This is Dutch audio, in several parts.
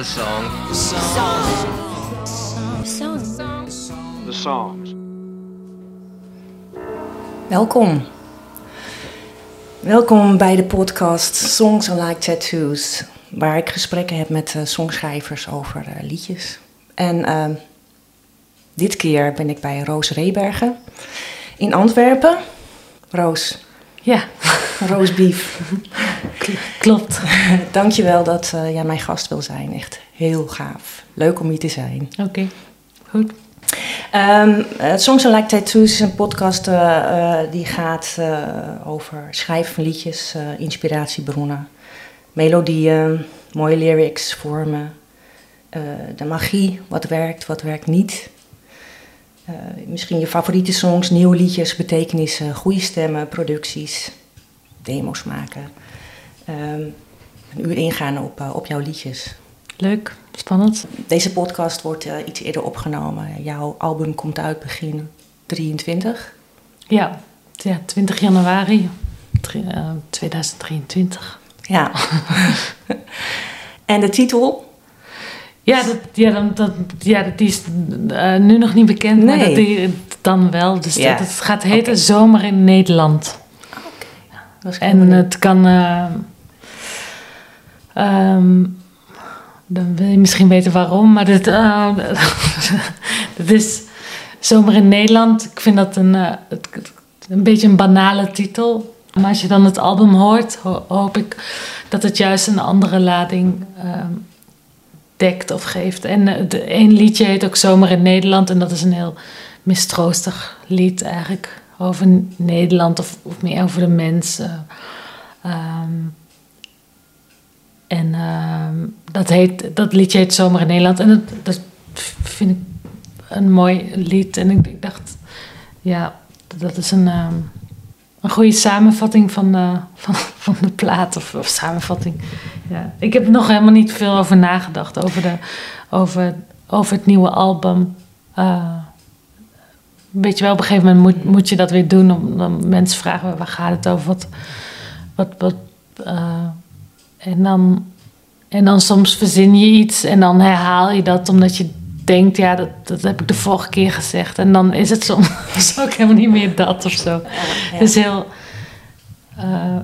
The song. The songs. Welkom. Welkom bij de podcast Songs Like Tattoos, waar ik gesprekken heb met uh, songschrijvers over uh, liedjes. En uh, dit keer ben ik bij Roos Rebergen in Antwerpen. Roos. Ja. Roosbeef. Klopt. Dankjewel dat uh, jij mijn gast wil zijn. Echt heel gaaf. Leuk om hier te zijn. Oké, okay. goed. Um, Songs Are Like Tattoos is een podcast uh, uh, die gaat over schrijven van liedjes, inspiratiebronnen, melodieën, mooie lyrics, vormen, de magie, wat werkt, wat werkt niet. misschien je favoriete songs, nieuwe liedjes, betekenissen, goede stemmen, producties, demo's maken. Um, een uur ingaan op, op jouw liedjes. Leuk, spannend. Deze podcast wordt uh, iets eerder opgenomen. Jouw album komt uit begin 23. Ja, ja 20 januari uh, 2023. Ja. en de titel? Ja, dat, ja, dan, dat, ja die is uh, nu nog niet bekend, nee. maar dat die, dan wel. Dus ja. dat, het gaat heten okay. Zomer in Nederland. Okay. En het kan... Um, dan wil je misschien weten waarom, maar dat, uh, dat is Zomer in Nederland. Ik vind dat een, het, een beetje een banale titel. Maar als je dan het album hoort, ho hoop ik dat het juist een andere lading uh, dekt of geeft. En de, één liedje heet ook Zomer in Nederland. En dat is een heel mistroostig lied eigenlijk over Nederland of, of meer over de mensen. Um, en uh, dat, heet, dat liedje heet Zomer in Nederland. En dat, dat vind ik een mooi lied. En ik, dacht, ja, dat is een, uh, een goede samenvatting van, uh, van, van de plaat. Of, samenvatting. Ja. Ik heb nog helemaal niet veel over nagedacht. Over, de, over, over het nieuwe album. weet je wel, op een gegeven moment moet, moet je dat weer doen. Om, dan mensen vragen, waar gaat het over? Wat... wat, wat en dan, en dan soms verzin je iets en dan herhaal je dat omdat je denkt, ja, dat, dat heb ik de vorige keer gezegd. En dan is het soms ook helemaal niet meer dat of zo. Ja. Dus heel. Uh,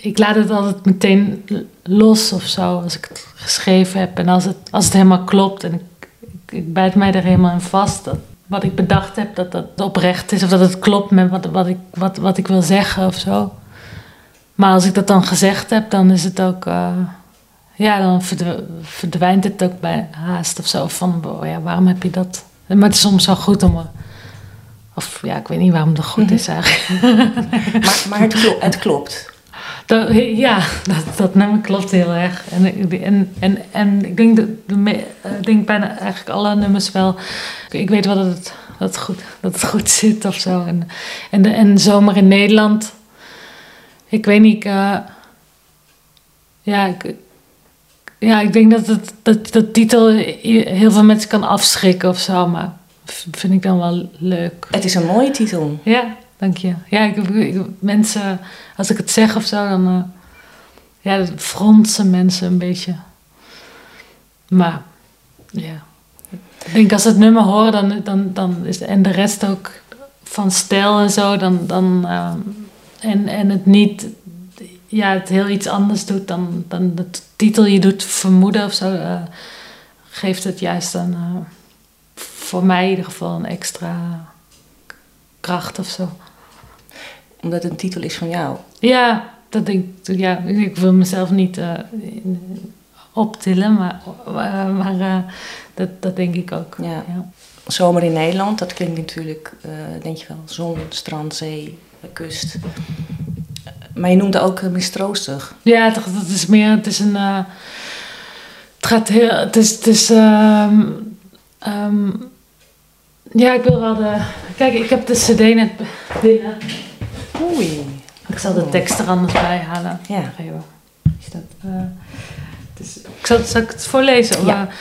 ik laat het altijd meteen los of zo als ik het geschreven heb. En als het, als het helemaal klopt en ik, ik, ik bijt mij er helemaal in vast. Dat wat ik bedacht heb, dat dat oprecht is of dat het klopt met wat, wat, ik, wat, wat ik wil zeggen of zo. Maar als ik dat dan gezegd heb, dan is het ook. Uh, ja, dan verdwijnt het ook bij haast of zo. Van oh ja, waarom heb je dat? Maar het is soms wel goed om. Of ja, ik weet niet waarom dat goed is eigenlijk. maar maar het, klopt, het klopt. Dat, ja, dat, dat nummer klopt heel erg. En, en, en, en ik denk, dat, ik denk bijna eigenlijk alle nummers wel. Ik weet wel dat het, dat het, goed, dat het goed zit of zo. En, en, de, en zomer in Nederland ik weet niet. Uh, ja, ik, ja, ik denk dat het, dat, dat titel heel veel mensen kan afschrikken of zo. Maar vind ik dan wel leuk. Het is een mooie titel. Ja, dank je. Ja, ik, ik, mensen, als ik het zeg of zo, dan. Uh, ja, dat fronsen mensen een beetje. Maar ja. Ik denk als ze het nummer horen, dan, dan, dan is en de rest ook van stijl en zo, dan. dan uh, en, en het niet, ja, het heel iets anders doet dan, dan de titel je doet vermoeden of zo, uh, geeft het juist dan uh, voor mij in ieder geval een extra kracht of zo. Omdat het een titel is van jou? Ja, dat denk ik. Ja, ik wil mezelf niet uh, optillen, maar, maar dat, dat denk ik ook. Ja. ja. Zomer in Nederland, dat klinkt natuurlijk, denk je wel, zon, strand, zee, kust. Maar je noemde ook mistroostig. Ja, het, het is meer, het is een. Uh, het gaat heel. Het is. Het is um, um, ja, ik wil wel de. Kijk, ik heb de CD net binnen. Oei. Ik zal de tekst er anders bij halen. Ja. Is dat, uh, dus, ik zal, zal, ik het voorlezen? Ja. Uh,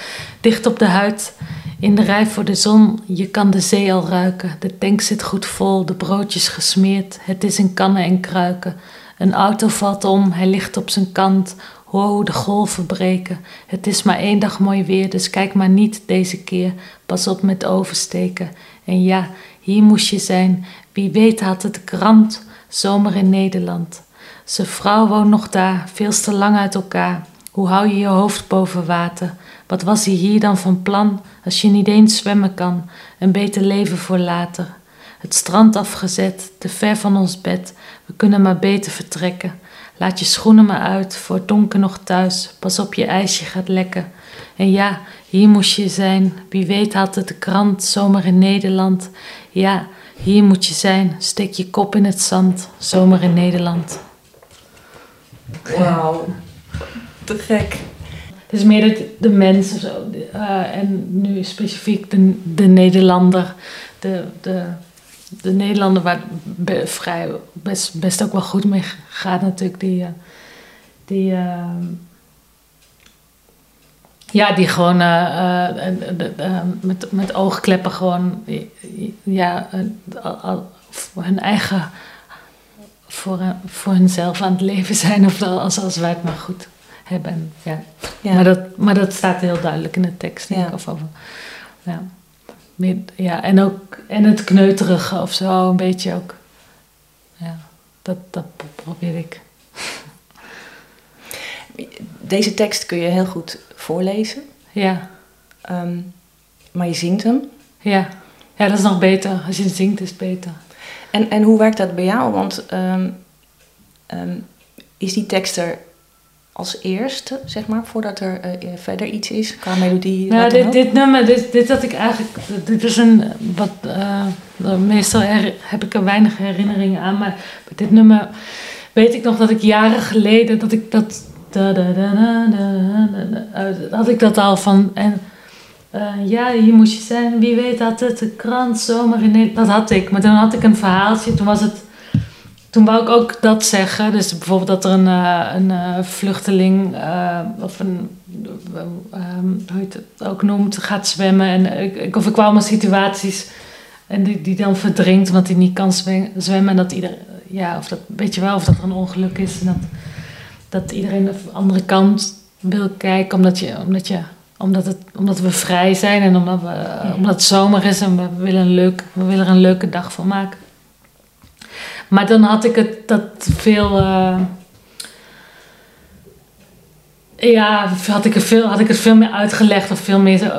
dicht op de huid. In de rij voor de zon, je kan de zee al ruiken. De tank zit goed vol, de broodjes gesmeerd. Het is in kannen en kruiken. Een auto valt om, hij ligt op zijn kant. Hoor hoe de golven breken. Het is maar één dag mooi weer, dus kijk maar niet deze keer. Pas op met oversteken. En ja, hier moest je zijn. Wie weet had het krant. Zomer in Nederland. Zijn vrouw woont nog daar, veel te lang uit elkaar. Hoe hou je je hoofd boven water? Wat was hij hier dan van plan als je niet eens zwemmen kan? Een beter leven voor later. Het strand afgezet, te ver van ons bed. We kunnen maar beter vertrekken. Laat je schoenen maar uit, voor het donker nog thuis. Pas op je ijsje gaat lekken. En ja, hier moest je zijn. Wie weet had het de krant, zomer in Nederland. Ja, hier moet je zijn. Steek je kop in het zand, zomer in Nederland. Wauw. Te gek. Het is meer de, mens zo. Uh, en nu specifiek de, de Nederlander. De, de, de Nederlander waar vrij best, best ook wel goed mee gaat natuurlijk. Die, uh, die, uh, ja, die gewoon uh, met, met oogkleppen gewoon ja, voor hun eigen, voor, voor hunzelf aan het leven zijn. Of als, als wij het maar goed hebben. Ja. ja. Maar, dat, maar dat staat heel duidelijk in de tekst. Denk ik, of over, ja. ja, en ook en het kneuterige of zo, een beetje ook. Ja, dat, dat probeer ik. Deze tekst kun je heel goed voorlezen. Ja. Um, maar je zingt hem. Ja. ja, dat is nog beter. Als je zingt is het beter. En, en hoe werkt dat bij jou? Want um, um, is die tekst er als eerste, zeg maar, voordat er uh, verder iets is qua melodie? Ja, dit, dit, nummer, dit, dit had ik eigenlijk, dit is een, wat, uh, meestal heb ik er weinig herinneringen aan, maar dit nummer weet ik nog dat ik jaren geleden, dat ik dat, da, da, da, had ik dat al van, en uh, ja, hier moest je zijn, wie weet had het, de krant, zomer in Nederland, dat had ik, maar toen had ik een verhaaltje, toen was het toen wou ik ook dat zeggen. Dus bijvoorbeeld dat er een, uh, een uh, vluchteling uh, of een, um, hoe je het ook noemt, gaat zwemmen. En ik, of ik kwam in situaties en die, die dan verdrinkt omdat hij niet kan zwemmen. En dat iedereen, ja, of dat, weet je wel, of dat er een ongeluk is. En dat, dat iedereen de andere kant wil kijken omdat, je, omdat, je, omdat, het, omdat we vrij zijn en omdat, we, omdat het zomer is en we willen, een leuk, we willen er een leuke dag van maken. Maar dan had ik het dat veel. Uh, ja, had ik, er veel, had ik het veel meer uitgelegd of veel meer.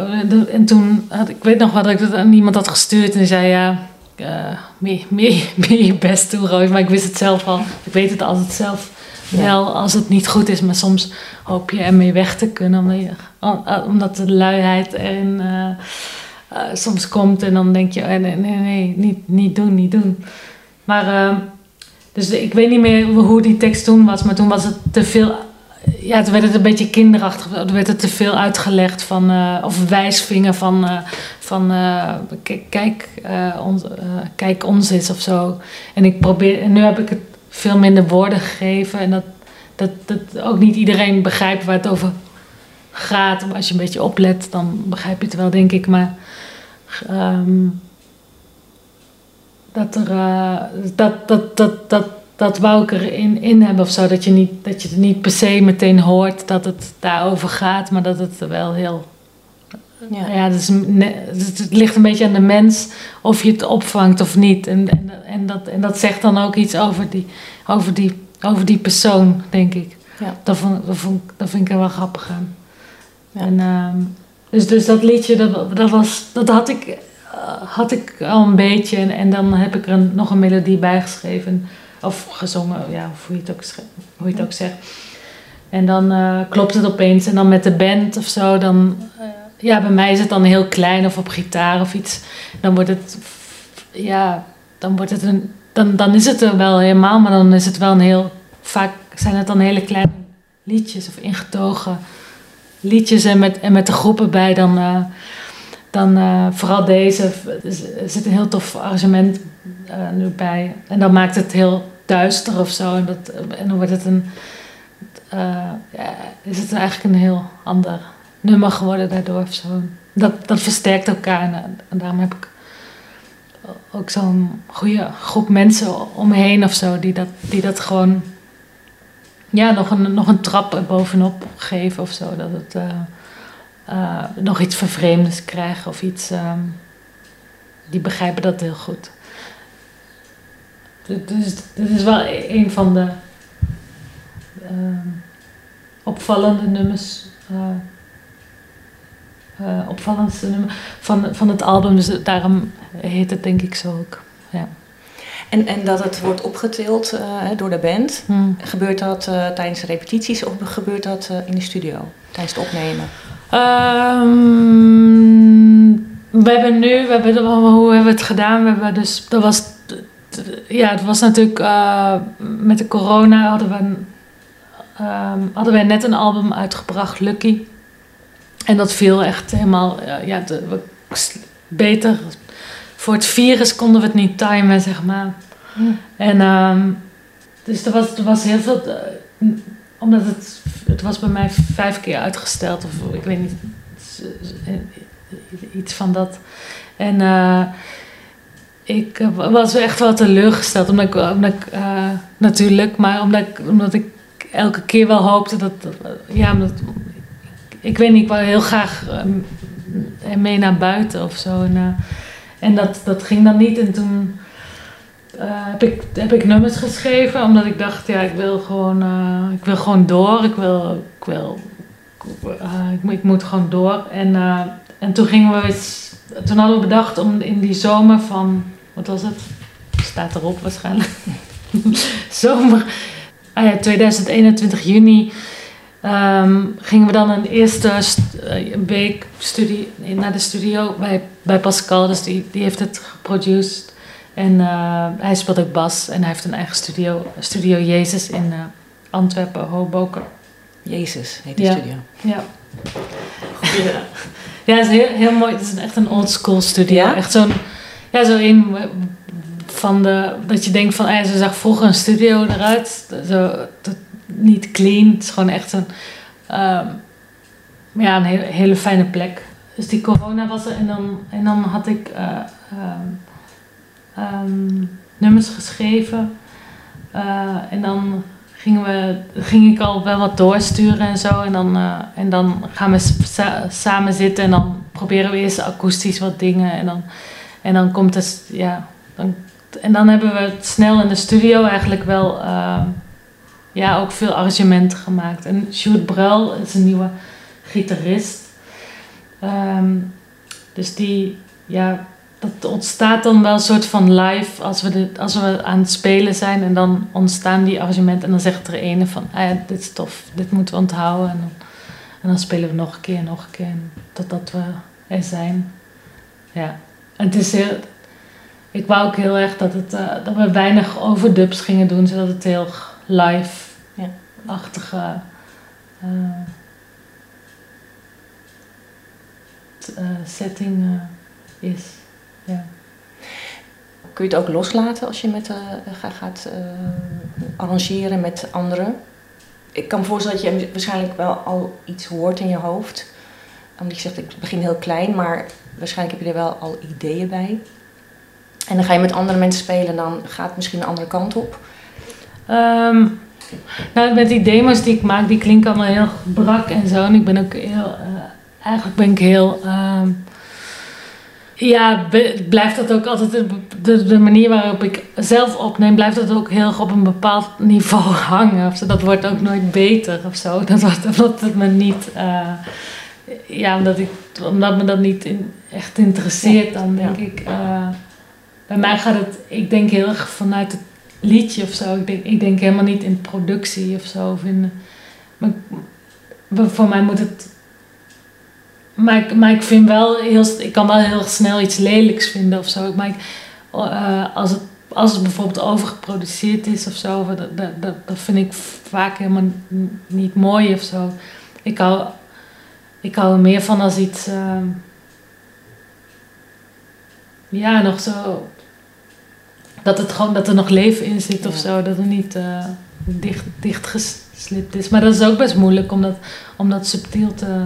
En toen had ik weet nog wat ik het aan iemand had gestuurd en die zei ja. Uh, meer, meer, meer je best doen, Roos. Maar ik wist het zelf al. Ik weet het altijd zelf wel als het niet goed is. Maar soms hoop je ermee weg te kunnen. Omdat, je, omdat de luiheid en uh, uh, soms komt. En dan denk je, nee, nee, nee, niet, niet doen, niet doen. Maar, uh, dus ik weet niet meer hoe die tekst toen was, maar toen was het te veel. Ja, toen werd het een beetje kinderachtig. Er werd het te veel uitgelegd van, uh, of wijsvinger van, uh, van uh, kijk, ons, kijk ons eens of zo. En ik probeer, nu heb ik het veel minder woorden gegeven. En dat, dat, dat ook niet iedereen begrijpt waar het over gaat. Maar als je een beetje oplet, dan begrijp je het wel, denk ik. Maar um, dat er uh, dat, dat, dat, dat, dat wou ik erin in hebben of zo. Dat je, niet, dat je het niet per se meteen hoort dat het daarover gaat, maar dat het wel heel. Ja, ja dus, het ligt een beetje aan de mens of je het opvangt of niet. En, en, en, dat, en dat zegt dan ook iets over die, over die, over die persoon, denk ik. Ja. Dat, vond, dat, vond, dat vind ik er wel grappig aan. Ja. En, uh, dus, dus dat liedje, dat, dat, was, dat had ik eh, had ik al een beetje. En, dan heb ik er nog een melodie bij geschreven. Of gezongen, ja, of hoe je het ook, hoe je het ook zegt. En dan uh, klopt het opeens. En dan met de band of zo, dan... Uh, ja, bij mij is het dan heel klein of op gitaar of iets. Dan wordt het... Ja, dan wordt het een... Dan, dan is het er wel helemaal, maar dan is het wel een heel... Vaak zijn het dan hele kleine liedjes of ingetogen liedjes. En met, en met de groepen bij dan... dan uh, vooral deze, er zit een heel tof arrangement uh, nu bij. En dan maakt het heel duister of zo. En, dat, en dan wordt het een, uh, ja, is het eigenlijk een heel ander nummer geworden daardoor of zo. Dat, dat versterkt elkaar en, daarom heb ik ook zo'n goede groep mensen om me heen of zo, die dat, die dat gewoon ja, nog, een, nog een trap bovenop geven of zo. Dat het eh, eh, nog iets vervreemdes krijgen of iets. ehm, die begrijpen dat heel goed. Is, dit is wel e- een van de ehm, opvallende nummers. eh, opvallendste nummer van, van het album. Dus daarom heet het denk ik zo ook. Ja. En, en dat het wordt opgetild door de band. Hm. Gebeurt dat eh, tijdens de repetities of gebeurt dat in de studio? Tijdens het opnemen? Ehm, we hebben nu, we hebben, hoe hebben we het gedaan? We hebben dus, dat was, ja, het was natuurlijk eh, met de corona hadden we, ehm, hadden wij net een album uitgebracht, Lucky. En dat viel echt helemaal, ja, de, we- beter. Voor het virus konden we het niet timen, zeg maar. En ehm, dus er was, er was heel veel, eh, omdat het, het was bij mij vijf keer uitgesteld, of ik weet niet, iets van dat. En eh, ik was echt wel teleurgesteld, omdat ik, omdat ik eh, natuurlijk, maar omdat ik, omdat ik elke keer wel hoopte dat, ja, omdat, ik weet niet, ik wou heel graag eh, mee naar buiten of zo. En, en dat, dat ging dan niet. En toen eh, heb, ik, heb ik nummers geschreven, omdat ik dacht, ja, ik wil gewoon, eh, ik wil gewoon door. Ik wil, ik wil, eh, ik, moet- gewoon door. En, en toen gingen we, eens- toen hadden we bedacht om in die zomer van, wat was het? Staat erop waarschijnlijk. zomer, ah ja, 2021 juni. ehm, gingen we dan een eerste st- week studie, naar de studio bij, bij Pascal. Dus die, die heeft het geproduced. En eh, hij speelt ook bas en hij heeft een eigen studio, Studio Jezus in eh, Antwerpen, Hoboken. Jezus heet Ja. studio. Ja. Ja, ja het is heel, heel mooi. Het is echt een old school studio. Ja? Echt zo'n, ja, zo een van de, dat je denkt van, ah, ze zag vroeger een studio eruit. Zo, dat, niet clean. Het is gewoon echt een, ehm, ja, een hele, hele fijne plek. Dus die corona was er en dan, en dan had ik eh, ehm, ehm, nummers geschreven. Eh, en dan gingen we, ging ik al wel wat doorsturen en zo. En dan, eh, en dan gaan we sa- samen zitten en dan proberen we eerst akoestisch wat dingen. En dan, en dan komt het, ja. Dan, en dan hebben we het snel in de studio eigenlijk wel, ehm, ja, ook veel arrangementen gemaakt. En Sjoerd Bruil is een nieuwe gitarist. Ehm, dus die, ja, dat ontstaat dan wel een soort van live als we, de, als we aan het spelen zijn. En dan ontstaan die arrangementen. En dan zegt er ene van, ah ja, dit is tof, dit moeten we onthouden. En dan, en dan spelen we nog een keer, nog een keer. Totdat we er zijn. Ja. En het is heel... Ik wou ook heel erg dat, het, eh, dat we weinig overdubs gingen doen. Zodat het heel live-achtige... eh, eh, setting is. Kun je het ook loslaten als je met, eh, ga- gaat eh, arrangeren met anderen? Ik kan me voorstellen dat je waarschijnlijk wel al iets hoort in je hoofd. Omdat je zegt, ik begin heel klein, maar waarschijnlijk heb je er wel al ideeën bij. En dan ga je met andere mensen spelen en dan gaat het misschien een andere kant op. Ehm, nou, met die demo's die ik maak, die klinken allemaal heel brak en zo. En ik ben ook heel, eh, eigenlijk ben ik heel, ehm, ja, blijft dat ook altijd, de, de, de manier waarop ik zelf opneem, blijft dat ook heel erg op een bepaald niveau hangen. Of zo. Dat wordt ook nooit beter of zo. Dat wordt, omdat het me niet, eh, ja, omdat, ik, omdat me dat niet in- echt interesseert, dan denk ik, eh, bij mij gaat het, ik denk heel erg vanuit het liedje of zo. Ik denk, ik denk helemaal niet in productie of zo. Of in, maar, maar voor mij moet het. Maar ik, maar ik vind wel heel. Ik kan wel heel snel iets lelijks vinden of zo. Maar ik, eh, als, het, als het bijvoorbeeld overgeproduceerd is of zo, dat, dat, dat, dat vind ik vaak helemaal niet mooi of zo. Ik hou, ik hou er meer van als iets. ehm, ja, nog zo dat, het gewoon, dat er nog leven in zit of Ja. zo. Dat het niet eh, dicht, dichtgeslipt is. Maar dat is ook best moeilijk om dat, om dat subtiel te,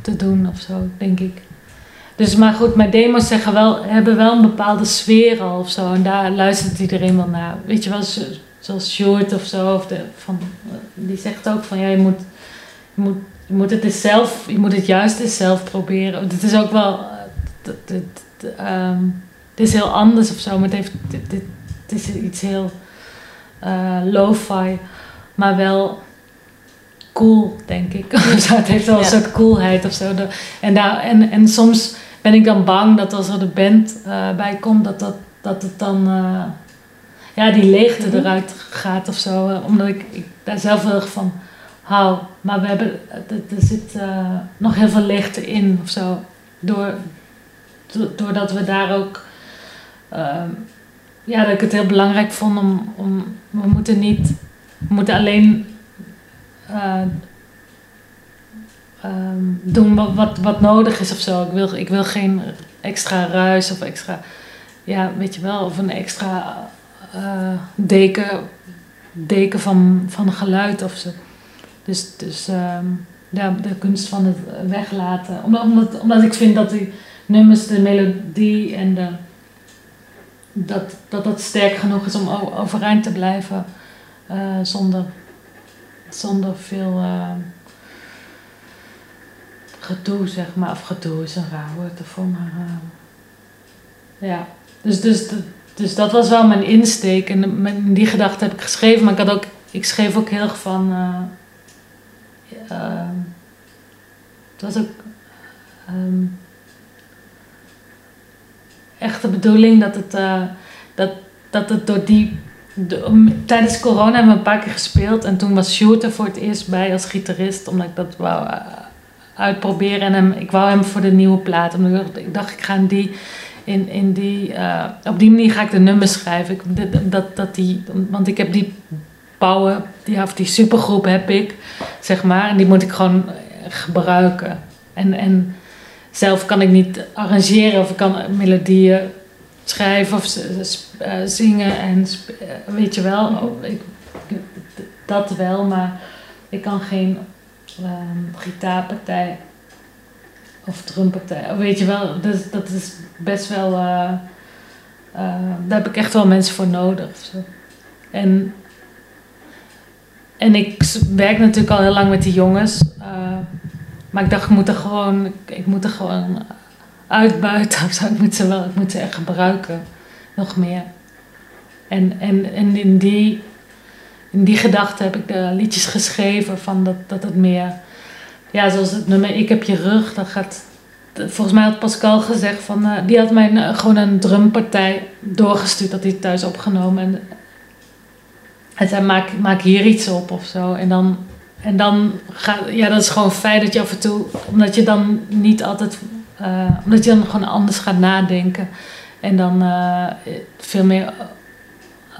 te doen of zo, denk ik. Dus, maar goed, mijn demo's zeggen wel, hebben wel een bepaalde sfeer al of zo. En daar luistert iedereen wel naar. Weet je wel, zo- zoals Short of zo, of de, van, die zegt ook van ja, je moet, je moet, je moet het eens zelf, je moet het juist eens zelf proberen. Het is ook wel, het, het, het, ehm, is heel anders of zo, maar het, heeft, dit, dit, is iets heel uh, lo-fi, maar wel cool, denk ik. het heeft wel een soort coolheid of zo. En, daar, en, en soms ben ik dan bang dat als er de band uh, bij komt, dat, dat, dat het dan uh, ja, die leegte mhm. eruit gaat of zo. Uh, omdat ik, ik, daar zelf heel erg van hou. Maar we hebben, er zit nog heel veel leegte in of zo. Door, doordat we daar ook. Ehm, ja, dat ik het heel belangrijk vond om. om we moeten niet. We moeten alleen um, doen wat, wat, nodig is of zo. Ik wil, ik wil geen extra ruis of extra, ja, weet je wel, of een extra uh, deken, deken van, van geluid of zo. Dus, dus um, de kunst van het weglaten. Omdat, omdat, omdat ik vind dat die nummers, de melodie en de, dat, dat dat sterk genoeg is om overeind te blijven uh, zonder, zonder veel. Uh, gedoe, zeg maar. Of gedoe is een raar woord ervoor, maar... Uh, ja, dus, dus, dus dat was wel mijn insteek. En die gedachte heb ik geschreven. Maar ik, had ook, ik schreef ook heel erg van... Uh, het was ook... Um, echt de bedoeling dat het, dat, dat het door die. De, tijdens corona hebben we een paar keer gespeeld en toen was Shooter voor het eerst bij als gitarist, omdat ik dat wou uitproberen. En hem, ik wou hem voor de nieuwe plaat. Omdat ik dacht, ik ga die. In, in die, uh, op die manier ga ik de nummers schrijven. Ik, dat, dat die, want ik heb die bouwen, die, of die supergroep heb ik, zeg maar. En die moet ik gewoon gebruiken. En, en zelf kan ik niet arrangeren of ik kan melodieën schrijven of uh, zingen. En uh, weet je wel, ik, dat wel, maar ik kan geen um, gitaarpartij of drumpartij. Weet je wel, dus, dat is best wel. Uh, uh, daar heb ik echt wel mensen voor nodig. Zo. En, en ik werk natuurlijk al heel lang met die jongens. Maar ik dacht, ik moet er gewoon, ik moet er gewoon uitbuiten of. Ik moet ze wel, ik echt gebruiken. Nog meer. En, en, en in die in die gedachte heb ik de liedjes geschreven van dat, dat het meer, ja, zoals het nummer Ik heb je rug, dat gaat, volgens mij had Pascal gezegd van, uh, die had mij uh, gewoon een drumpartij doorgestuurd, dat hij thuis opgenomen en hij zei maak, maak hier iets op of zo en dan, en dan gaat, ja dat is gewoon feit dat je af en toe, omdat je dan niet altijd, omdat je dan gewoon anders gaat nadenken en dan veel meer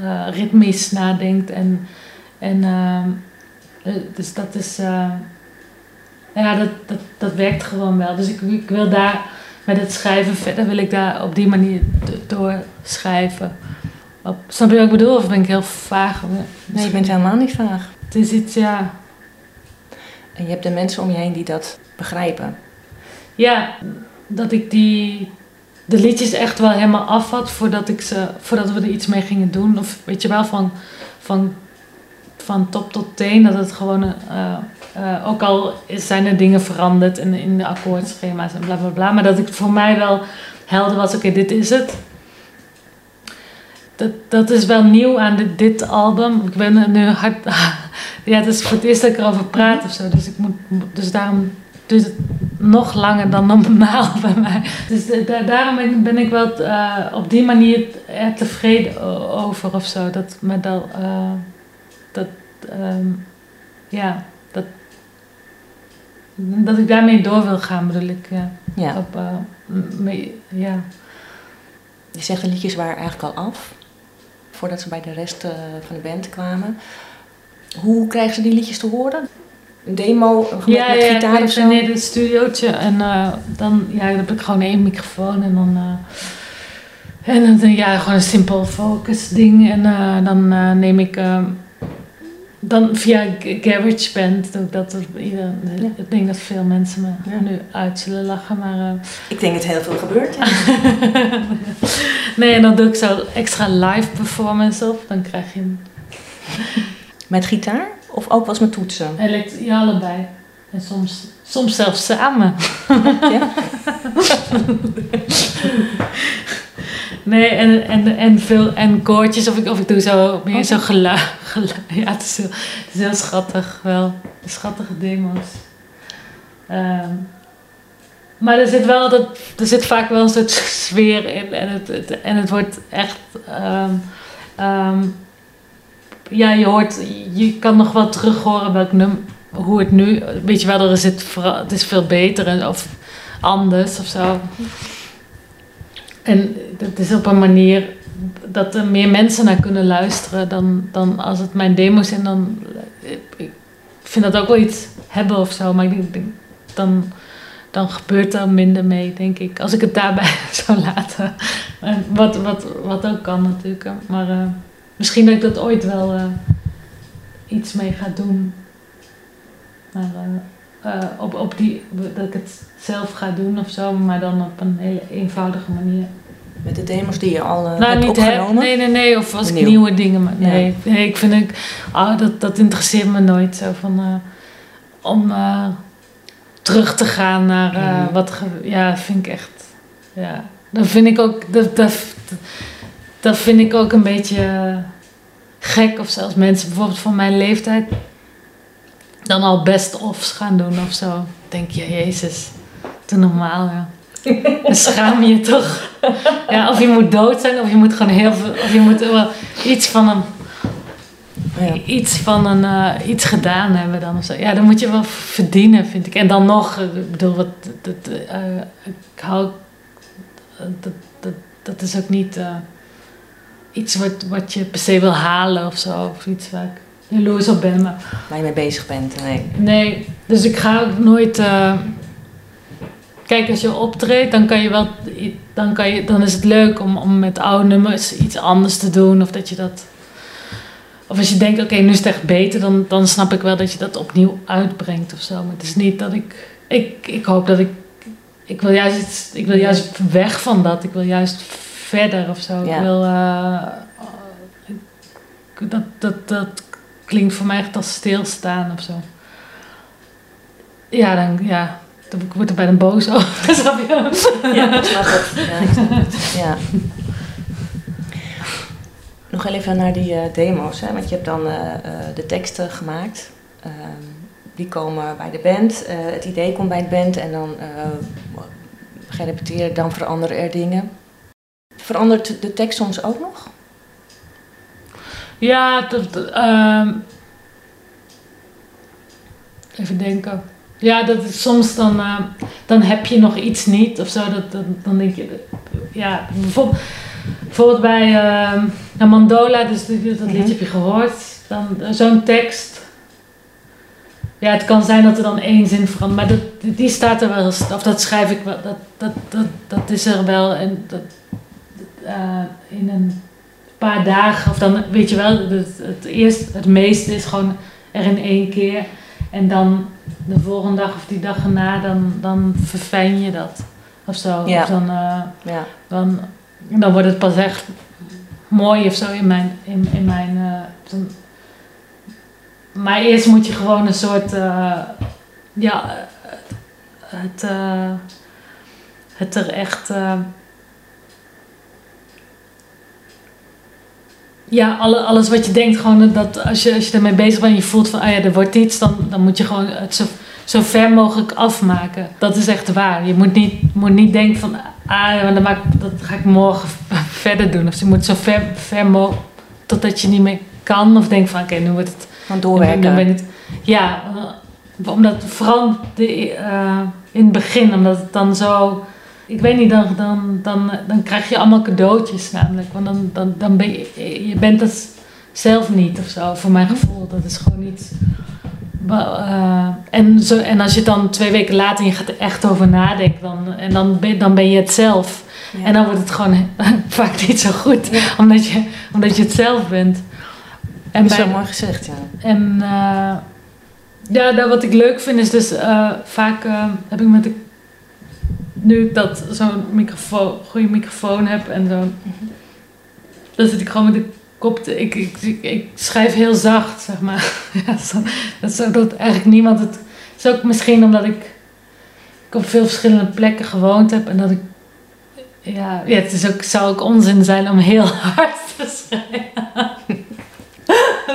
uh, ritmisch nadenkt. En, en eh, dus dat is, ja, dat, dat, dat werkt gewoon wel. Dus ik, ik wil daar met het schrijven verder, wil ik daar op die manier door schrijven. Op, snap je wat ik bedoel? Of ben ik heel vaag? Nee, je bent helemaal niet vaag. Het is iets, ja. En je hebt de mensen om je heen die dat begrijpen. Ja, dat ik die de liedjes echt wel helemaal af had voordat, ik ze, voordat we er iets mee gingen doen. Of weet je wel, van, van, van top tot teen. Dat het gewoon, uh, uh, ook al zijn er dingen veranderd in, in de akkoordschema's en bla bla bla. Maar dat ik voor mij wel helder was, oké, dit is het. Dat, dat is wel nieuw aan dit, dit album. Ik ben nu hard. ja, het is voor het eerst dat ik erover praat of zo. Dus, ik moet, dus daarom duurt het nog langer dan normaal bij mij. Dus uh, daarom ben, ik wel uh, op die manier er tevreden over of zo. Dat me dat, uh, dat um, ja, dat, dat ik daarmee door wil gaan, bedoel ik. Ja. ja. Op, mee, ja. Je zegt de liedjes waren eigenlijk al af, voordat ze bij de rest van de band kwamen. Hoe krijgen ze die liedjes te horen? Een demo met, ja, met gitaar ja, of zo? Nee, het studiootje. En uh, dan, ja, dan heb ik gewoon één microfoon en dan... Uh, en dan, ja, gewoon een simpel focus ding. En uh, dan neem ik... dan via GarageBand doe ik dat. Ieder, ja. Ik denk dat veel mensen me ja. nu uit zullen lachen, maar... ik denk dat heel veel gebeurt. nee, en dan doe ik zo extra live performance op. Dan krijg je een Met gitaar of ook wel eens met toetsen? Elekt ja, allebei. En soms, soms zelfs samen. Ja? Nee, en, en, en, veel, en koortjes, of ik, of ik doe zo meer zo geluid. Ja, het is, heel, het is heel schattig wel. Schattige demo's. Ehm, maar er zit wel dat, er zit vaak wel een soort sfeer in en het, het- en het wordt echt. ehm, ja, je hoort, je kan nog wel terug horen welk num, hoe het nu, weet je wel, er zit, het is veel beter of anders of zo. En het is op een manier dat er meer mensen naar kunnen luisteren dan, dan als het mijn demo's zijn. Dan, ik vind dat ook wel iets hebben of zo, maar ik dan, dan gebeurt er minder mee, denk ik. Als ik het daarbij zou laten. En Wat, wat, wat ook kan natuurlijk. Maar eh, misschien dat ik dat ooit wel eh, iets mee ga doen. Maar eh, eh, op, op die, dat ik het zelf ga doen of zo, maar dan op een hele eenvoudige manier. Met de demos die je al eh, Nou, hebt niet heb, opgenomen? nee, nee, nee. Of als ik nieuwe dingen. ma- Ja. Nee, nee ik vind ik. Oh, dat, dat interesseert me nooit zo van. om terug te gaan naar Mhm. wat. ja, vind ik echt. Ja, dat vind ik ook. Dat, dat, dat vind ik ook een beetje gek of zelfs mensen bijvoorbeeld van mijn leeftijd. dan al best-ofs gaan doen of zo. Denk je, Jezus, te normaal, ja. Dan schaam je toch. Ja, of je moet dood zijn, of je moet gewoon heel veel. Of je moet wel iets van een. Ja. Iets van een. eh, iets gedaan hebben dan of zo. Ja, dan moet je wel verdienen, vind ik. En dan nog, eh, ik bedoel, wat. Dat, eh, ik hou. dat, dat, dat is ook niet. Iets wat, wat je per se wil halen of zo. Of iets waar ik jaloers op ben. Maar Waar je mee bezig bent. Nee. Nee, dus ik ga ook nooit. eh, Kijk, als je optreedt, dan kan je wel. Dan, kan je, dan is het leuk om, om met oude nummers iets anders te doen. Of dat je dat. Of als je denkt, oké, nu is het echt beter, dan, dan snap ik wel dat je dat opnieuw uitbrengt of zo. Maar het is niet dat ik. Ik, ik hoop dat ik. Ik wil, juist, ik wil juist weg van dat. Ik wil juist verder of zo. Ja. Ik wil. eh, ik- dat, dat, dat klinkt voor mij echt als stilstaan of zo. Ja, dan, ja, dan ik word er bijna boos over. Snap je? Ja, ik snap het. Ja, ik snap het. Ja. Nog even naar die eh, demo's, hè? want je hebt dan eh, eh, de teksten gemaakt. Ehm, die komen bij de band, eh, het idee komt bij de band en dan eh je repeteren, dan veranderen er dingen. Verandert de tekst soms ook nog? Ja, dat, dat, ehm, even denken. Ja, dat is soms dan, eh, dan heb je nog iets niet of zo. Dat, dat, dan denk je, ja, bijvoorbeeld, bijvoorbeeld bij ehm, nou, Mandola, dus dat liedje Mhm. heb je gehoord. Dan eh, zo'n tekst. Ja, het kan zijn dat er dan één zin verandert, maar dat, die staat er wel, of dat schrijf ik wel, dat, dat, dat, dat is er wel. En dat, eh, in een paar dagen, of dan weet je wel, het, het, eerst, het meeste is gewoon er in één keer. En dan de volgende dag of die dag erna, dan, dan verfijn je dat. Of zo. Ja. Of dan, eh, Ja. dan, dan wordt het pas echt mooi of zo in mijn. In, in mijn eh, dan- maar eerst moet je gewoon een soort. ja, het, het er echt. Ja, alle, alles wat je denkt, gewoon dat als je, als je ermee bezig bent en je voelt van, ah ja, er wordt iets, dan, dan moet je gewoon het zo, zo ver mogelijk afmaken. Dat is echt waar. Je moet niet, moet niet denken van, ah, dan maak, dat ga ik morgen verder doen. Of je moet zo ver, ver mogelijk, totdat je niet meer kan. Of denk van, oké, nu wordt het Van dan doorwerken. dan ben ik- ja, eh, omdat vooral de, eh, in het begin, omdat het dan zo. Ik weet niet, dan, dan, dan, dan krijg je allemaal cadeautjes namelijk. Want dan, dan, dan ben je, je bent het zelf niet of zo, voor mijn gevoel. Dat is gewoon iets. Wel, eh, en, zo, en als je het dan twee weken later en je gaat er echt over nadenken, dan, en dan ben, dan ben je het zelf. Ja. En dan wordt het gewoon vaak niet zo goed, Ja. omdat, je, omdat je het zelf bent. En Dat is bij- wel mooi gezegd, ja. en eh, ja, nou, wat ik leuk vind is dus eh, vaak heb ik met de, nu ik dat zo'n microfoon, goede microfoon heb en zo, dan zit ik gewoon met de kop, ik, ik, ik, schrijf heel zacht, zeg maar. ja, zo, dat is ook dat eigenlijk niemand het... Het is ook misschien omdat ik, ik op veel verschillende plekken gewoond heb en dat ik... Ja, ja het is ook, zou ook onzin zijn om heel hard te schrijven.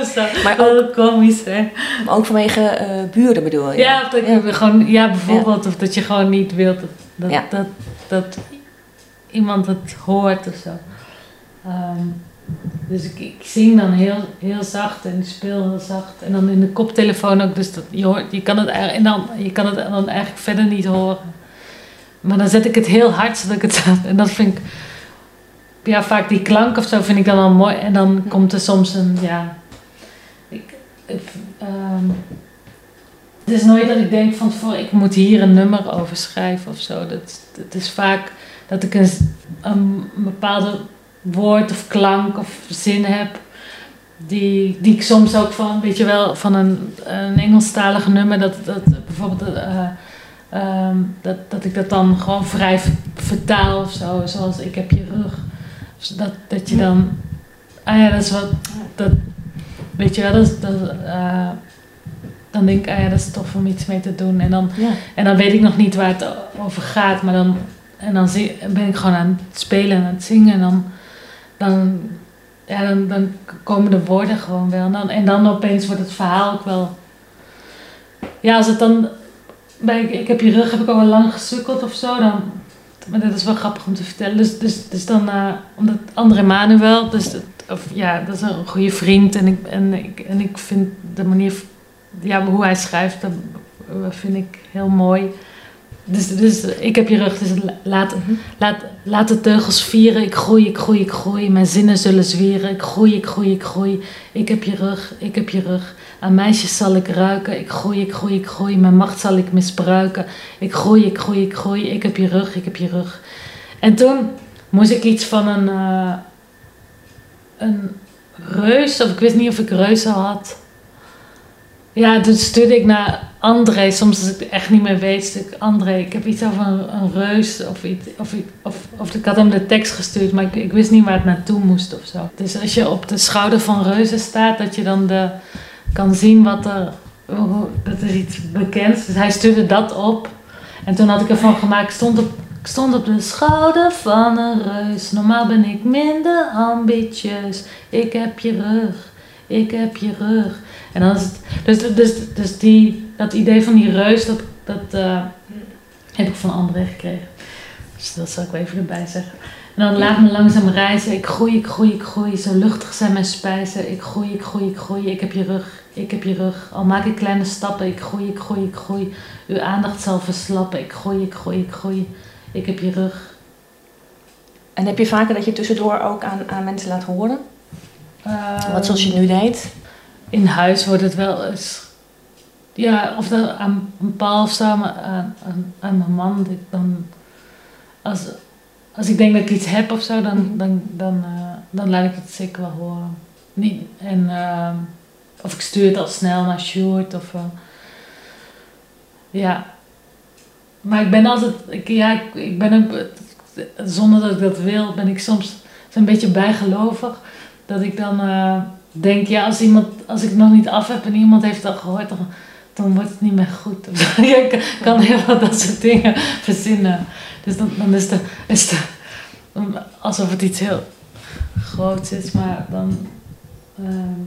maar ook komisch, hè? Maar ook vanwege uh, buren bedoel je? Ja, dat ja. gewoon, ja bijvoorbeeld, of dat je gewoon niet wilt dat, dat, dat, dat, iemand het hoort of zo. Um, dus ik, ik, zing dan heel, heel zacht en ik speel heel zacht. En dan in de koptelefoon ook. Dus dat, je, hoort, je, kan het, en dan, je kan het dan eigenlijk verder niet horen. Maar dan zet ik het heel hard zodat ik het. En dat vind ik. Ja, vaak die klank of zo vind ik dan wel mooi. En dan komt er soms een. Ja. Ik, ehm, het is nooit dat ik denk van voor ik moet hier een nummer over schrijven of zo. Dat, het is vaak dat ik een, een bepaalde woord of klank of zin heb. Die, die ik soms ook van, weet je wel, van een, een Engelstalige nummer, dat, dat bijvoorbeeld uh, dat, dat ik dat dan gewoon vrij vertaal of zo, zoals ik heb je rug. Dat, dat je dan, ah ja, dat is wat, dat, weet je wel, dat, dat uh, dan denk ik, ah ja, dat is tof om iets mee te doen. En dan, ja. en dan weet ik nog niet waar het over gaat, maar dan, en dan ben ik gewoon aan het spelen en aan het zingen. En dan, dan, ja, dan, dan komen de woorden gewoon wel. En dan, en dan opeens wordt het verhaal ook wel. Ja, als het dan. Bij, ik heb je rug heb ik al wel lang gesukkeld of zo. Dan, maar dat is wel grappig om te vertellen. Dus, dus, dus dan, uh, omdat André Manuel, dus of, ja, dat is een goede vriend. En ik, en, ik, en ik vind de manier, ja, hoe hij schrijft, dat vind ik heel mooi. Dus, dus ik heb je rug, dus laat, mhm. laat, laat de teugels vieren. Ik groei, ik groei, ik groei. Mijn zinnen zullen zwieren. Ik groei, ik groei, ik groei. Ik heb je rug, ik heb je rug. Aan meisjes zal ik ruiken. Ik groei, ik groei, ik groei. Mijn macht zal ik misbruiken. Ik groei, ik groei, ik groei. Ik heb je rug, ik heb je rug. En toen moest ik iets van een, uh, een reus, of ik wist niet of ik reuzen had. Ja, toen stuurde ik naar André, soms als ik echt niet meer weet, stuk André, ik heb iets over een, reus of iets, of, of, of ik had hem de tekst gestuurd, maar ik, ik wist niet waar het naartoe moest of zo. Dus als je op de schouder van reuzen staat, dat je dan de, kan zien wat er, dat is iets bekends. Dus hij stuurde dat op. En toen had ik ervan gemaakt, ik stond op, ik stond op de schouder van een reus, normaal ben ik minder ambitieus, ik heb je rug, ik heb je rug. En dan is het, dus, dus, dus die, dat idee van die reus, dat, dat uh, heb ik van André gekregen. Dus dat zal ik wel even erbij zeggen. En dan laat me langzaam reizen. Ik groei, ik groei, ik groei. Zo luchtig zijn mijn spijzen. Ik groei, ik groei, ik groei. Ik heb je rug, ik heb je rug. Al maak ik kleine stappen. Ik groei, ik groei, ik groei. Uw aandacht zal verslappen. Ik groei, ik groei, ik groei. Ik heb je rug. En heb je vaker dat je tussendoor ook aan, aan mensen laat horen? Uh, Wat zoals je nu deed? in huis wordt het wel eens. Ja, of dat aan een paal of zo, aan, aan, aan mijn man. Dan, als, als ik denk dat ik iets heb of zo, dan, dan, dan, uh, dan laat ik het zeker wel horen. Niet, en, uh, of ik stuur het al snel naar Sjoerd of. Uh, ja. Maar ik ben altijd. Ik, ja, ik, ik ben ook. Zonder dat ik dat wil, ben ik soms een beetje bijgelovig. Dat ik dan denk, ja, als, iemand, als ik het nog niet af heb en iemand heeft dat gehoord, dan, dan wordt het niet meer goed. ik kan heel veel dat soort dingen verzinnen. Dus dan, dan is, de, is de, alsof het iets heel groots is, maar dan. Ehm,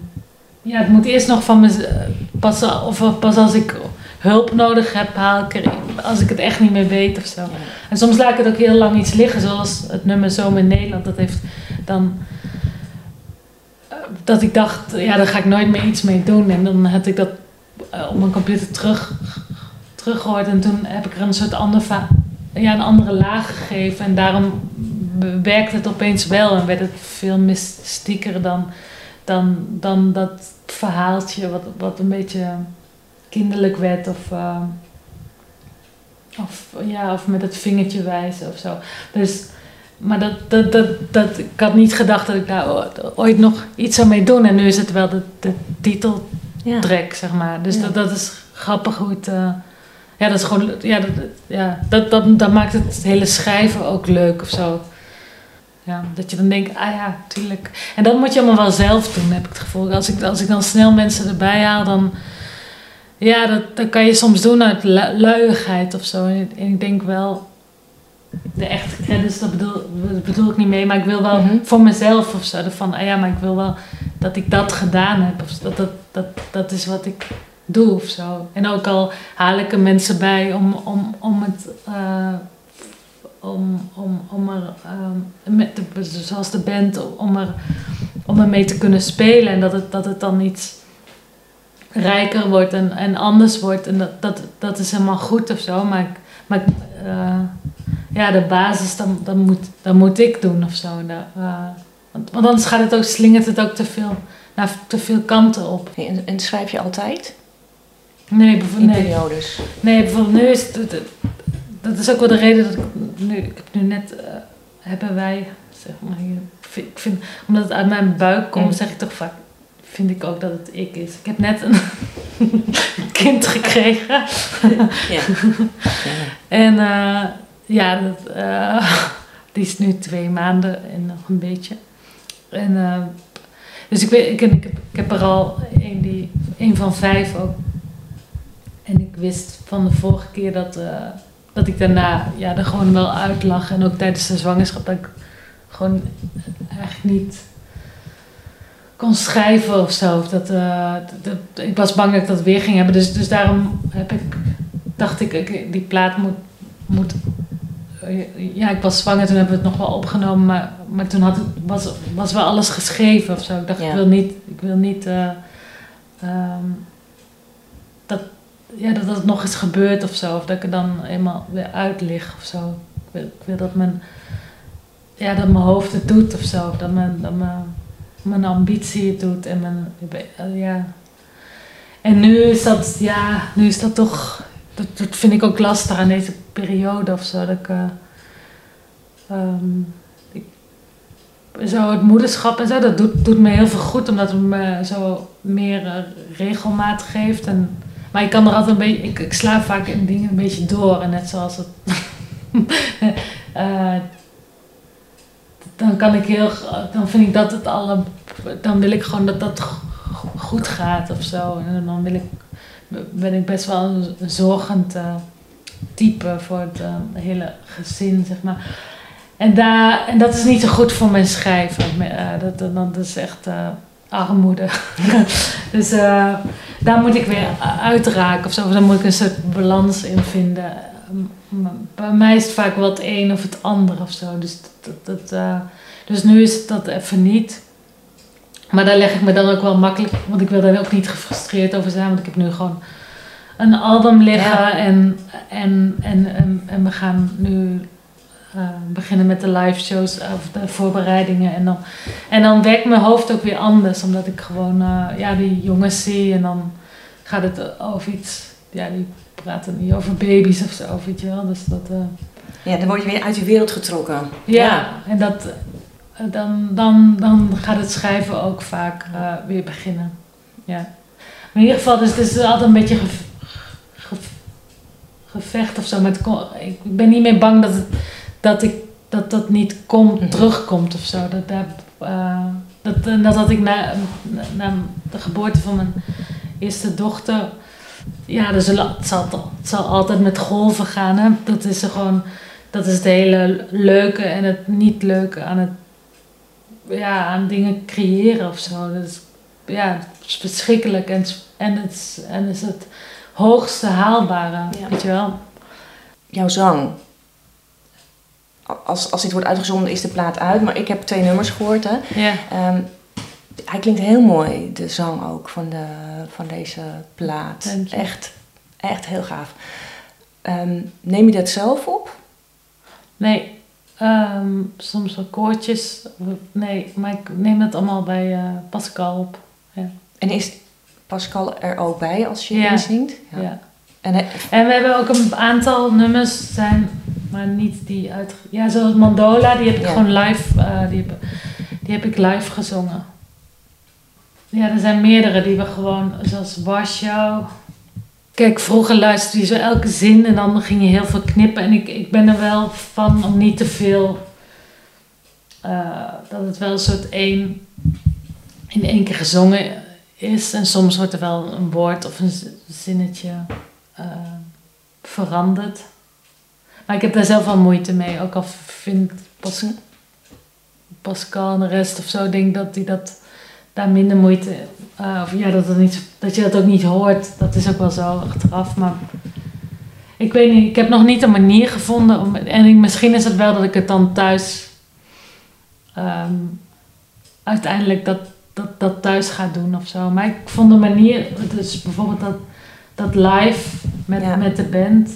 ja, het moet eerst nog van me. Pas, of pas als ik hulp nodig heb, haal ik er. Als ik het echt niet meer weet of zo. En soms laat ik het ook heel lang iets liggen, zoals het nummer Zomer in Nederland. Dat heeft dan dat ik dacht, ja, daar ga ik nooit meer iets mee doen. En dan had ik dat uh, op mijn computer terug, teruggehoord. En toen heb ik er een soort ander ja, een andere laag gegeven. En daarom werkte het opeens wel. En werd het veel mystieker dan, dan, dan dat verhaaltje wat, wat een beetje kinderlijk werd. Of, uh, of, ja, of met het vingertje wijzen of zo. Dus maar dat, dat, dat, dat, ik had niet gedacht dat ik daar ooit nog iets zou mee doen. En nu is het wel de, de titeltrack, zeg maar. Dus dat, dat is grappig hoe het... Uh, ja, dat is gewoon... Ja, dat, ja dat, dat, dat maakt het hele schrijven ook leuk of zo. Ja, dat je dan denkt, ah ja, tuurlijk. En dat moet je allemaal wel zelf doen, heb ik het gevoel. Als ik, als ik dan snel mensen erbij haal, dan... Ja, dat, dat kan je soms doen uit lu- luiigheid of zo. En ik denk wel, de echte credits, dat bedoel, dat bedoel ik niet mee. Maar ik wil wel Mhm. voor mezelf of zo. Van, ah ja, maar ik wil wel dat ik dat gedaan heb. Of dat, dat, dat, dat is wat ik doe of zo. En ook al haal ik er mensen bij om, om, om het... eh, om, om, om er, ehm, met de, zoals de band, om er, om er mee te kunnen spelen. En dat het, dat het dan iets rijker wordt en, en anders wordt. En dat, dat, dat is helemaal goed of zo. Maar, maar eh, ja, de basis, dan, dan, moet, dan moet ik doen of zo. Eh, want, want anders gaat het ook, slingert het ook te veel, naar te veel kanten op. En, en schrijf je altijd? Nee, bijvoorbeeld, nee. periodes? Nee, bijvoorbeeld nu is het, het- dat is ook wel de reden dat ik nu, ik heb nu net, eh, hebben wij, zeg maar hier, ik vind, omdat het uit mijn buik komt, zeg ik toch vaak, vind ik ook dat het ik is. Ik heb net een kind gekregen Ja. en eh, ja, dat, eh, die is nu twee maanden en nog een beetje. En, eh, dus ik, weet, ik, heb, ik heb er al een, die, een van vijf ook. En ik wist van de vorige keer dat, eh, dat ik daarna ja, er gewoon wel uit lag. En ook tijdens de zwangerschap dat ik gewoon eigenlijk niet kon schrijven of zo. Of dat, dat, dat- ik was bang dat ik dat weer ging hebben. Dus, dus daarom heb ik, dacht ik, ik, die plaat moet, moet... Ja, ik was zwanger, toen hebben we het nog wel opgenomen. Maar, maar toen had het, was, was wel alles geschreven of zo. Ik dacht, Ja. ik wil niet... Ik wil niet eh, ehm, dat, ja, dat het nog eens gebeurt of zo. Of dat ik er dan eenmaal weer uit lig of zo. Ik wil, ik wil dat, mijn, ja, dat mijn hoofd het doet of zo. Dat mijn, dat mijn, mijn ambitie het doet. En, mijn, ja. en nu is dat, ja, nu is dat toch... Dat, dat vind ik ook lastig aan deze periode of zo. Dat eh, ehm, zo het moederschap en zo, dat doet, doet me heel veel goed. Omdat het me zo meer eh, regelmaat geeft. En, maar ik kan er altijd een beetje, ik, ik sla vaak in dingen een beetje door. En net zoals het. eh, dan kan ik heel, dan vind ik dat het alle, dan wil ik gewoon dat dat go- goed gaat of zo. En dan wil ik, ben ik best wel een zorgend eh, type voor het eh, hele gezin, zeg maar. En, daar, en dat is niet zo goed voor mijn schrijven. Eh, dat, dat, is echt armoede. dus daar moet ik weer uitraken of zo. Daar moet ik een soort balans in vinden. Bij mij is het vaak wel het een of het ander of zo. Dus, dat, dat, dus nu is het dat even niet. Maar daar leg ik me dan ook wel makkelijk, want ik wil daar ook niet gefrustreerd over zijn, want ik heb nu gewoon een album liggen Ja. en, en, en, en, en we gaan nu eh, beginnen met de live shows of de voorbereidingen. En dan, en dan werkt mijn hoofd ook weer anders, omdat ik gewoon eh, ja, die jongens zie en dan gaat het over iets, ja, die praten niet over baby's of zo, weet je wel. Dus dat, eh, Ja, dan word je weer uit die wereld getrokken. ja, en dat, dan, dan, dan gaat het schrijven ook vaak eh, weer beginnen. Ja. Maar in ieder geval, dus het is altijd een beetje ge- ge- gevecht of zo. Maar het kon- ik ben niet meer bang dat, het, dat, ik, dat dat niet komt, Mhm. terugkomt of zo. Dat, eh, dat, en dat had ik na, na, na de geboorte van mijn eerste dochter. Ja, dus het, zal, het zal altijd met golven gaan. Hè? Dat is er gewoon dat is het hele leuke en het niet leuke aan het ja, aan dingen creëren of zo. Dat is, ja, het is verschrikkelijk en, het- en, het, is- en het is het hoogste haalbare, Ja. weet je wel. Jouw zang. Als, als dit wordt uitgezonden is de plaat uit, maar ik heb twee nummers gehoord. Hè. Ja. Ehm, hij klinkt heel mooi, de zang ook van, de, van deze plaat. Echt, echt heel gaaf. Ehm, neem je dat zelf op? Nee, ehm, soms wel koortjes. Nee, maar ik neem het allemaal bij eh, Pascal op. En is Pascal er ook bij als je Ja. inzingt? Ja. En En we hebben ook een aantal nummers, zijn, maar niet die uit. Ja, zoals Mandola, die heb ik Ja. gewoon live, eh, die, heb, die heb ik live gezongen. Ja, er zijn meerdere die we gewoon, zoals Warschau. Kijk, vroeger luisterde je zo elke zin en dan ging je heel veel knippen. En ik, ik ben er wel van om niet te veel eh, dat het wel een soort één, in één keer gezongen is. En soms wordt er wel een woord of een zinnetje uh, veranderd. Maar ik heb daar zelf wel moeite mee. Ook al vindt Pas, Pascal en de rest of zo, denk dat hij dat daar minder moeite. Uh, of ja, dat, het niet, dat je dat ook niet hoort. Dat is ook wel zo achteraf. Maar ik weet niet, ik heb nog niet een manier gevonden. Om, en ik, misschien is het wel dat ik het dan thuis. Um, uiteindelijk dat, dat, dat thuis ga doen of zo. Maar ik vond de manier, dus bijvoorbeeld dat, dat live met, met de band.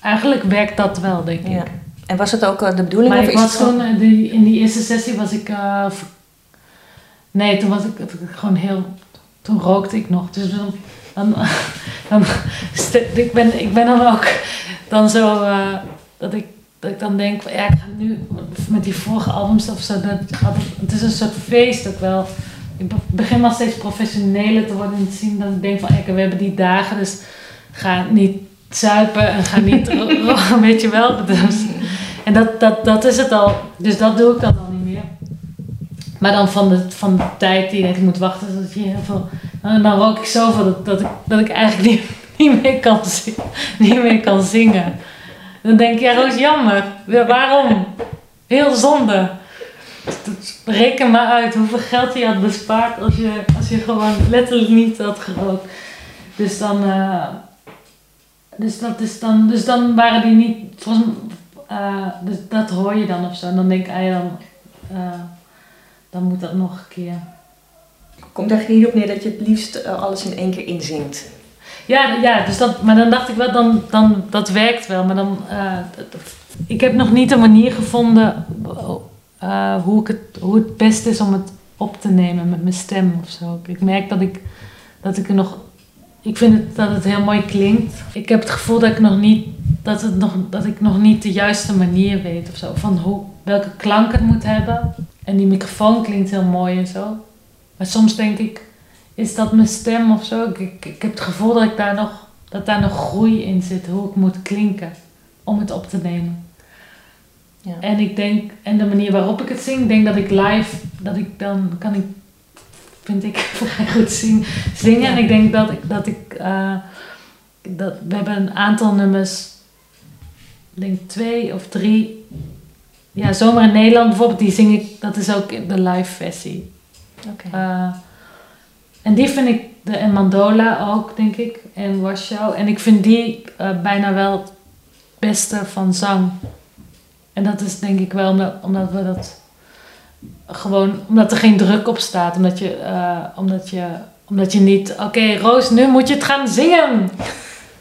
Eigenlijk werkt dat wel, denk ik. Ja. En was het ook eh, de bedoeling? Maar of ik was gewoon, in die, in die eerste sessie was ik. Uh, nee, toen was ik gewoon heel. Toen rookte ik nog. Dus dan. dan, dan ik, ben, ik ben dan ook dan zo. Uh, dat, ik, dat ik dan denk, ja, ik ga nu met die vorige albums of zo. Dat, het is een soort feest ook wel. Ik begin wel steeds professioneler te worden en te zien dat ik denk van, ja, we hebben die dagen, dus ga niet zuipen en ga niet, weet je wel. Dus, en dat, dat, dat is het al. Dus dat doe ik dan al. Maar dan van de, van de tijd die ik moet wachten, dat je heel veel. Dan, dan rook ik zoveel dat, dat, ik, dat ik eigenlijk niet, niet, meer kan zingen, niet meer kan zingen. Dan denk ik, ja, Roos, jammer. Ja, waarom? Heel zonde. Reken maar uit hoeveel geld je had bespaard als je, als je gewoon letterlijk niet had gerookt. Dus dan. Uh, dus, dat is dan, dus dan waren die niet. Volgens, uh, dus dat hoor je dan of zo. En dan denk ik, ah dan, uh, dan moet dat nog een keer. Komt er niet op neer dat je het liefst uh, alles in één keer inzingt? Ja, ja dus dat, maar dan dacht ik wel, dan, dan, dat werkt wel. Maar dan, ik heb nog niet een manier gevonden hoe, ik het, hoe het best is om het op te nemen met mijn stem of zo. Ik merk dat ik, dat ik er nog ik vind het, dat het heel mooi klinkt. Ik heb het gevoel dat ik nog niet, dat het nog, dat ik nog niet de juiste manier weet of zo. Van hoe, welke klank het moet hebben. En die microfoon klinkt heel mooi en zo. Maar soms denk ik, is dat mijn stem of zo? Ik, ik, ik heb het gevoel dat, ik daar nog, dat daar nog groei in zit, hoe ik moet klinken om het op te nemen. Ja. En ik denk, en de manier waarop ik het zing, denk dat ik live, dat ik dan kan ik vind ik vrij goed zing, zingen. En ik denk dat ik, dat ik uh, dat, we hebben een aantal nummers, ik denk twee of drie. Ja, Zomer in Nederland bijvoorbeeld, die zing ik, dat is ook de live versie. Okay. Uh, eh, en die vind ik, de, en Mandola ook, denk ik, en Warschau. En ik vind die uh, bijna wel het beste van zang. En dat is denk ik wel omdat, omdat we dat gewoon omdat er geen druk op staat. Omdat je, uh, omdat je, omdat je niet, oké Roos, nu moet je het gaan zingen.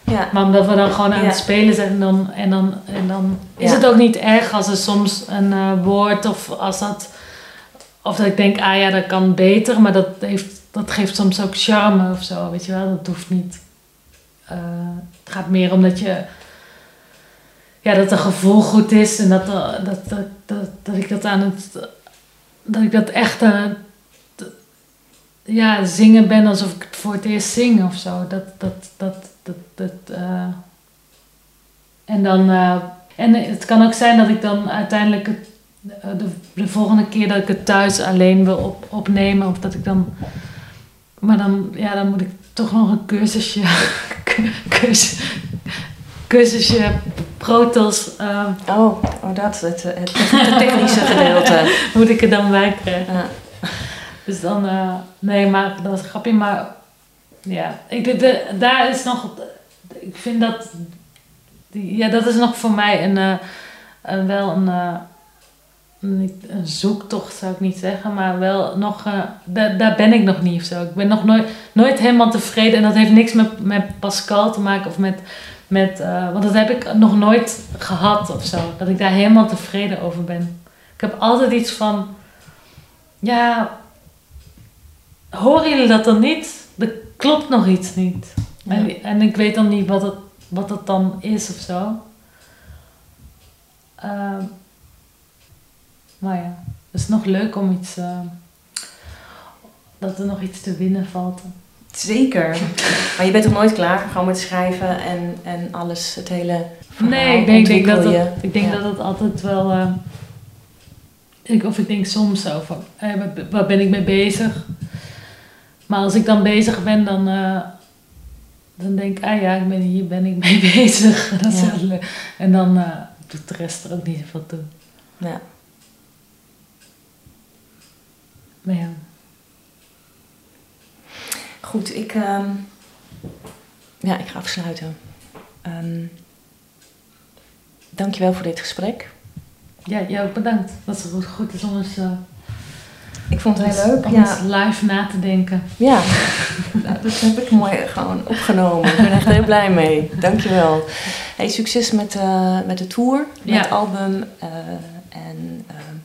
Ja. Maar omdat we dan gewoon aan het spelen zijn en dan, en dan, en dan is het ook niet erg als er soms een uh, woord of als dat, of dat ik denk, ah ja, dat kan beter, maar dat, heeft, dat geeft soms ook charme of zo, weet je wel, dat hoeft niet. Uh, het gaat meer om dat je, ja, dat het gevoel goed is en dat, dat, dat, dat, dat ik dat aan het dat ik dat echt uh, ja, zingen ben alsof ik het voor het eerst zing of zo. Dat, dat, dat, dat, dat uh, en dan, uh, en het kan ook zijn dat ik dan uiteindelijk het, de, de, volgende keer dat ik het thuis alleen wil op, opnemen of dat ik dan, maar dan, ja, dan moet ik toch nog een cursusje, cursus, cursusje Protos. Uh, oh, oh, dat, het, het, het technische gedeelte. Moet ik er dan bij krijgen. Ja. Dus dan, uh, nee, maar dat is grapje. Maar ja, ik, de, daar is nog, ik vind dat, ja, dat is nog voor mij een, uh, een wel een, uh, een, zoektocht zou ik niet zeggen, maar wel nog, daar, daar ben ik nog niet of zo. Ik ben nog nooit, nooit helemaal tevreden en dat heeft niks met, met Pascal te maken of met met, uh, want dat heb ik nog nooit gehad of zo. Dat ik daar helemaal tevreden over ben. Ik heb altijd iets van, ja, horen jullie dat dan niet? Klopt nog iets niet. En, en, ik weet dan niet wat het, wat het dan is of zo. Uh, maar ja, het is nog leuk om iets, uh, dat er nog iets te winnen valt. Zeker. Maar je bent toch nooit klaar gewoon met schrijven en, en alles, het hele Nee, ik denk, denk dat, het, ik denk dat het altijd wel... Uh, ik, of ik denk soms zo van, waar ben ik mee bezig? Maar als ik dan bezig ben, dan, eh, dan denk ik, ah ja, ik ben, hier ben ik mee bezig. Dat is heel leuk. En dan eh, doet de rest er ook niet zoveel toe. Ja. Maar ja. Goed, ik, ehm, ja, ik ga afsluiten. Ehm dankjewel voor dit gesprek. Ja, jou ook bedankt. Dat het goed, is om eens, eh, Ik vond het heel leuk. om Ja, live na te denken. ja. nou, dat heb ik mooi gewoon opgenomen. Ik ben echt heel blij mee. Dankjewel. Hey, succes met, eh, met de tour, met Ja. het album. eh, en ehm,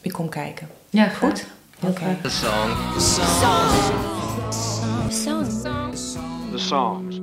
ik kom kijken. Ja, Goed? graag. Heel Oké. graag. The song. The songs.